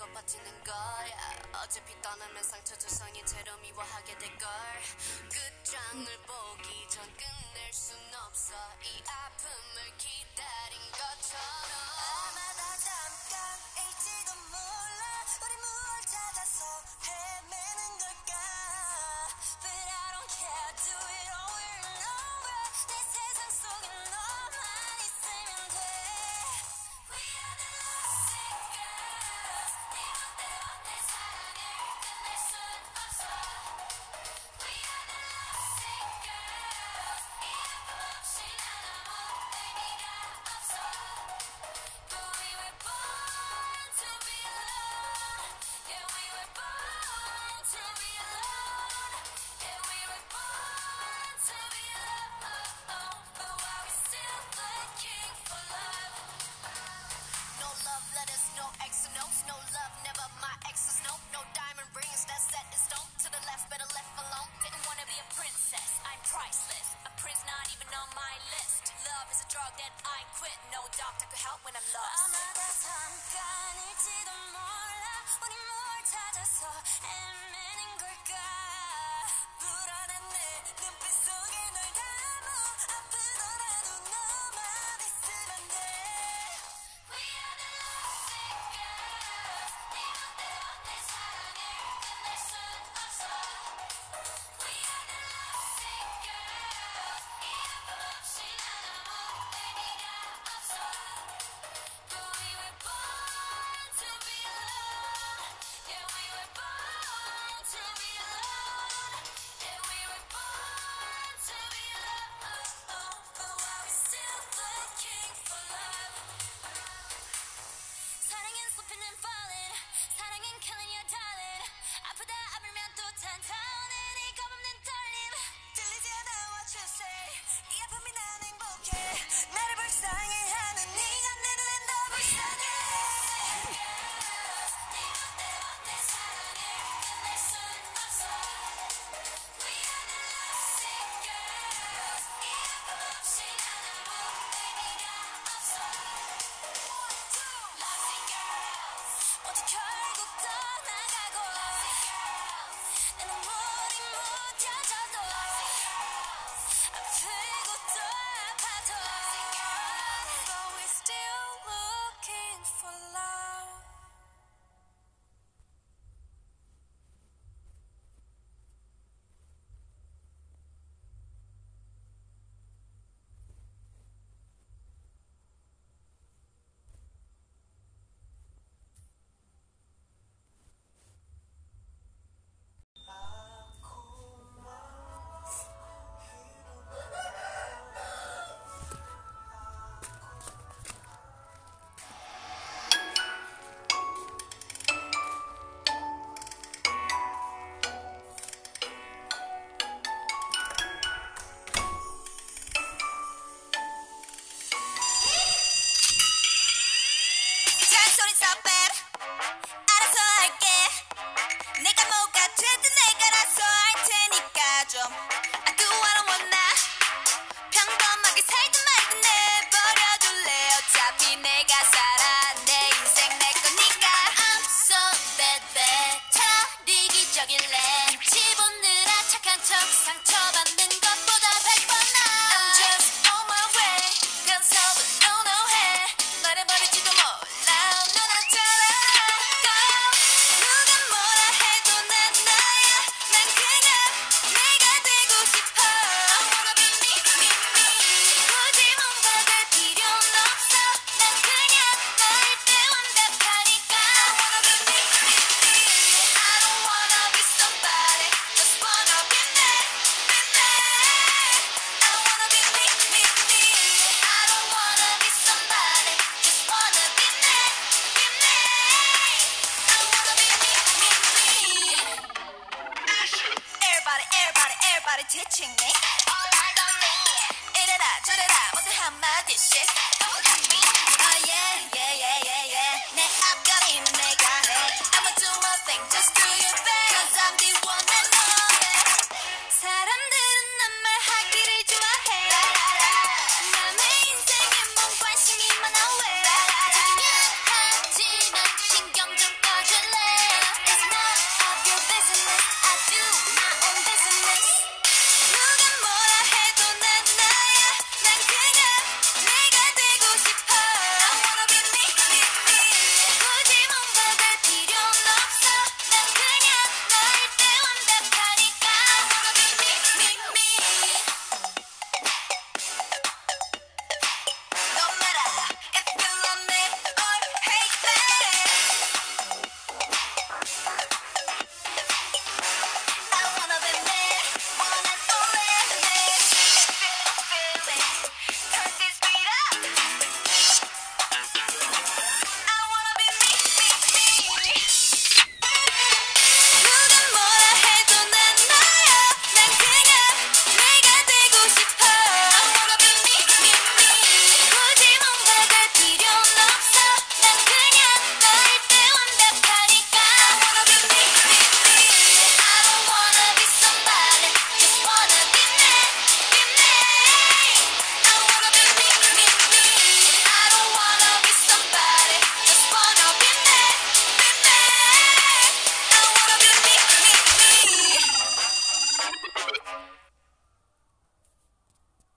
실컷 바치는 걸. 아, 어차피 떠나면 상처 조성이 채로 미워하게 될걸. 끝장을 그 보기 전 끝낼 순 없어. 이 아픔을 기다린 것처럼.